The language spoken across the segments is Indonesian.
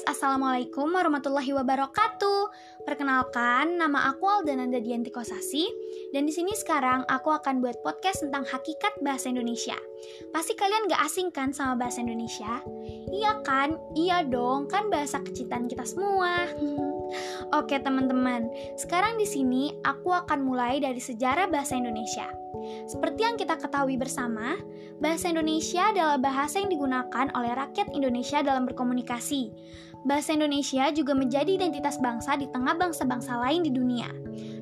guys, Assalamualaikum warahmatullahi wabarakatuh. Perkenalkan, nama aku Aldananda Dianti Kosasi Dan di sini sekarang aku akan buat podcast tentang hakikat bahasa Indonesia Pasti kalian gak asing kan sama bahasa Indonesia? Iya kan? Iya dong, kan bahasa kecitan kita semua Oke teman-teman, sekarang di sini aku akan mulai dari sejarah bahasa Indonesia seperti yang kita ketahui bersama, bahasa Indonesia adalah bahasa yang digunakan oleh rakyat Indonesia dalam berkomunikasi. Bahasa Indonesia juga menjadi identitas bangsa di tengah bangsa-bangsa lain di dunia.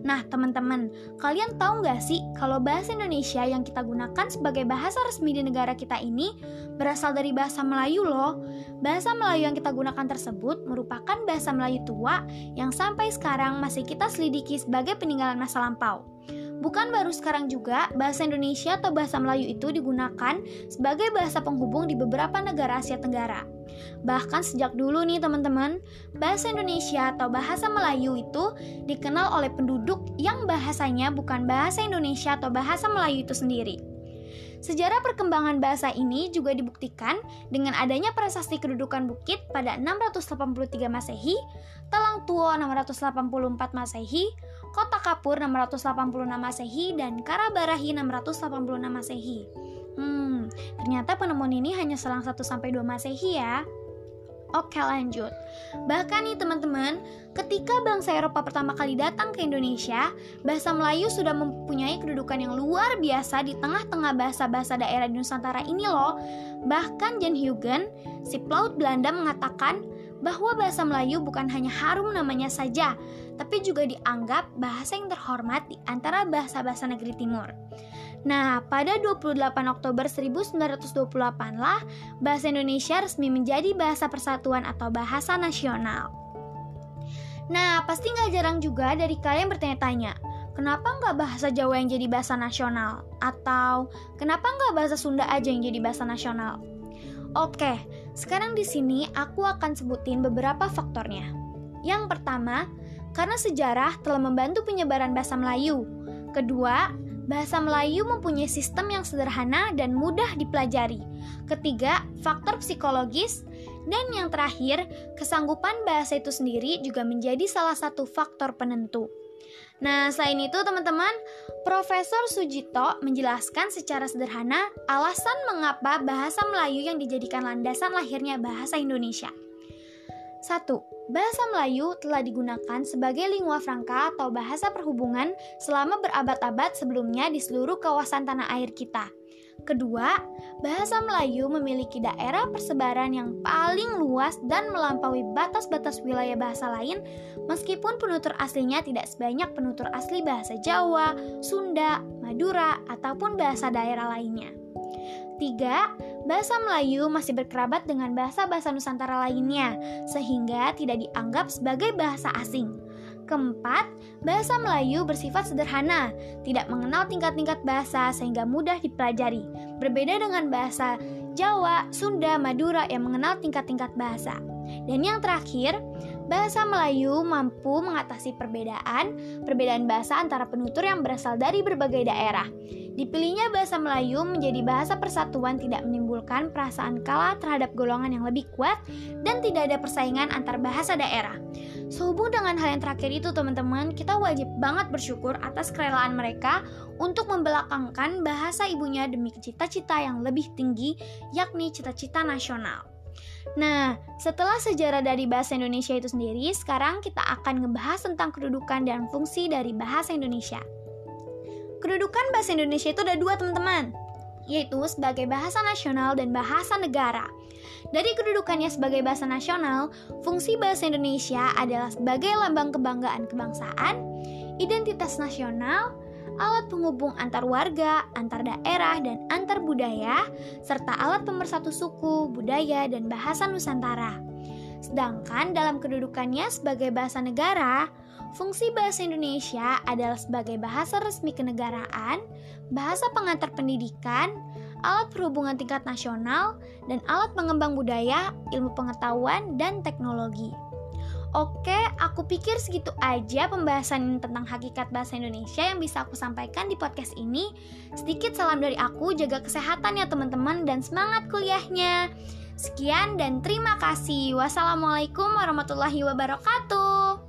Nah, teman-teman, kalian tahu nggak sih kalau bahasa Indonesia yang kita gunakan sebagai bahasa resmi di negara kita ini berasal dari bahasa Melayu loh. Bahasa Melayu yang kita gunakan tersebut merupakan bahasa Melayu tua yang sampai sekarang masih kita selidiki sebagai peninggalan masa lampau. Bukan baru sekarang juga bahasa Indonesia atau bahasa Melayu itu digunakan sebagai bahasa penghubung di beberapa negara Asia Tenggara. Bahkan sejak dulu nih teman-teman, bahasa Indonesia atau bahasa Melayu itu dikenal oleh penduduk yang bahasanya bukan bahasa Indonesia atau bahasa Melayu itu sendiri. Sejarah perkembangan bahasa ini juga dibuktikan dengan adanya prasasti kedudukan bukit pada 683 Masehi, Talang Tuo 684 Masehi, Kota Kapur 686 Masehi, dan Karabarahi 686 Masehi. Ternyata penemuan ini hanya selang 1 sampai 2 Masehi ya. Oke lanjut Bahkan nih teman-teman Ketika bangsa Eropa pertama kali datang ke Indonesia Bahasa Melayu sudah mempunyai kedudukan yang luar biasa Di tengah-tengah bahasa-bahasa daerah di Nusantara ini loh Bahkan Jan Huygen, si pelaut Belanda mengatakan bahwa bahasa Melayu bukan hanya harum namanya saja, tapi juga dianggap bahasa yang terhormat di antara bahasa-bahasa negeri timur. Nah, pada 28 Oktober 1928 lah bahasa Indonesia resmi menjadi bahasa persatuan atau bahasa nasional. Nah, pasti nggak jarang juga dari kalian bertanya-tanya, kenapa nggak bahasa Jawa yang jadi bahasa nasional? Atau kenapa nggak bahasa Sunda aja yang jadi bahasa nasional? Oke, sekarang di sini aku akan sebutin beberapa faktornya. Yang pertama, karena sejarah telah membantu penyebaran bahasa Melayu. Kedua, bahasa Melayu mempunyai sistem yang sederhana dan mudah dipelajari. Ketiga, faktor psikologis. Dan yang terakhir, kesanggupan bahasa itu sendiri juga menjadi salah satu faktor penentu. Nah, selain itu teman-teman, Profesor Sujito menjelaskan secara sederhana alasan mengapa bahasa Melayu yang dijadikan landasan lahirnya bahasa Indonesia. 1. Bahasa Melayu telah digunakan sebagai lingua franca atau bahasa perhubungan selama berabad-abad sebelumnya di seluruh kawasan tanah air kita. Kedua, bahasa Melayu memiliki daerah persebaran yang paling luas dan melampaui batas-batas wilayah bahasa lain, meskipun penutur aslinya tidak sebanyak penutur asli bahasa Jawa, Sunda, Madura, ataupun bahasa daerah lainnya. Tiga, bahasa Melayu masih berkerabat dengan bahasa-bahasa Nusantara lainnya, sehingga tidak dianggap sebagai bahasa asing. Keempat, bahasa Melayu bersifat sederhana, tidak mengenal tingkat-tingkat bahasa sehingga mudah dipelajari. Berbeda dengan bahasa Jawa, Sunda, Madura yang mengenal tingkat-tingkat bahasa. Dan yang terakhir, bahasa Melayu mampu mengatasi perbedaan perbedaan bahasa antara penutur yang berasal dari berbagai daerah. Dipilihnya bahasa Melayu menjadi bahasa persatuan tidak menimbulkan perasaan kalah terhadap golongan yang lebih kuat dan tidak ada persaingan antar bahasa daerah. Sehubung dengan hal yang terakhir itu teman-teman, kita wajib banget bersyukur atas kerelaan mereka untuk membelakangkan bahasa ibunya demi cita-cita yang lebih tinggi, yakni cita-cita nasional. Nah, setelah sejarah dari bahasa Indonesia itu sendiri, sekarang kita akan ngebahas tentang kedudukan dan fungsi dari bahasa Indonesia. Kedudukan bahasa Indonesia itu ada dua teman-teman, yaitu sebagai bahasa nasional dan bahasa negara. Dari kedudukannya sebagai bahasa nasional, fungsi bahasa Indonesia adalah sebagai lambang kebanggaan kebangsaan, identitas nasional, alat penghubung antar warga, antar daerah, dan antar budaya, serta alat pemersatu suku, budaya, dan bahasa Nusantara. Sedangkan dalam kedudukannya sebagai bahasa negara, fungsi bahasa Indonesia adalah sebagai bahasa resmi kenegaraan, bahasa pengantar pendidikan, alat perhubungan tingkat nasional, dan alat pengembang budaya, ilmu pengetahuan, dan teknologi. Oke, aku pikir segitu aja pembahasan tentang hakikat bahasa Indonesia yang bisa aku sampaikan di podcast ini. Sedikit salam dari aku, jaga kesehatan ya teman-teman dan semangat kuliahnya. Sekian dan terima kasih. Wassalamualaikum warahmatullahi wabarakatuh.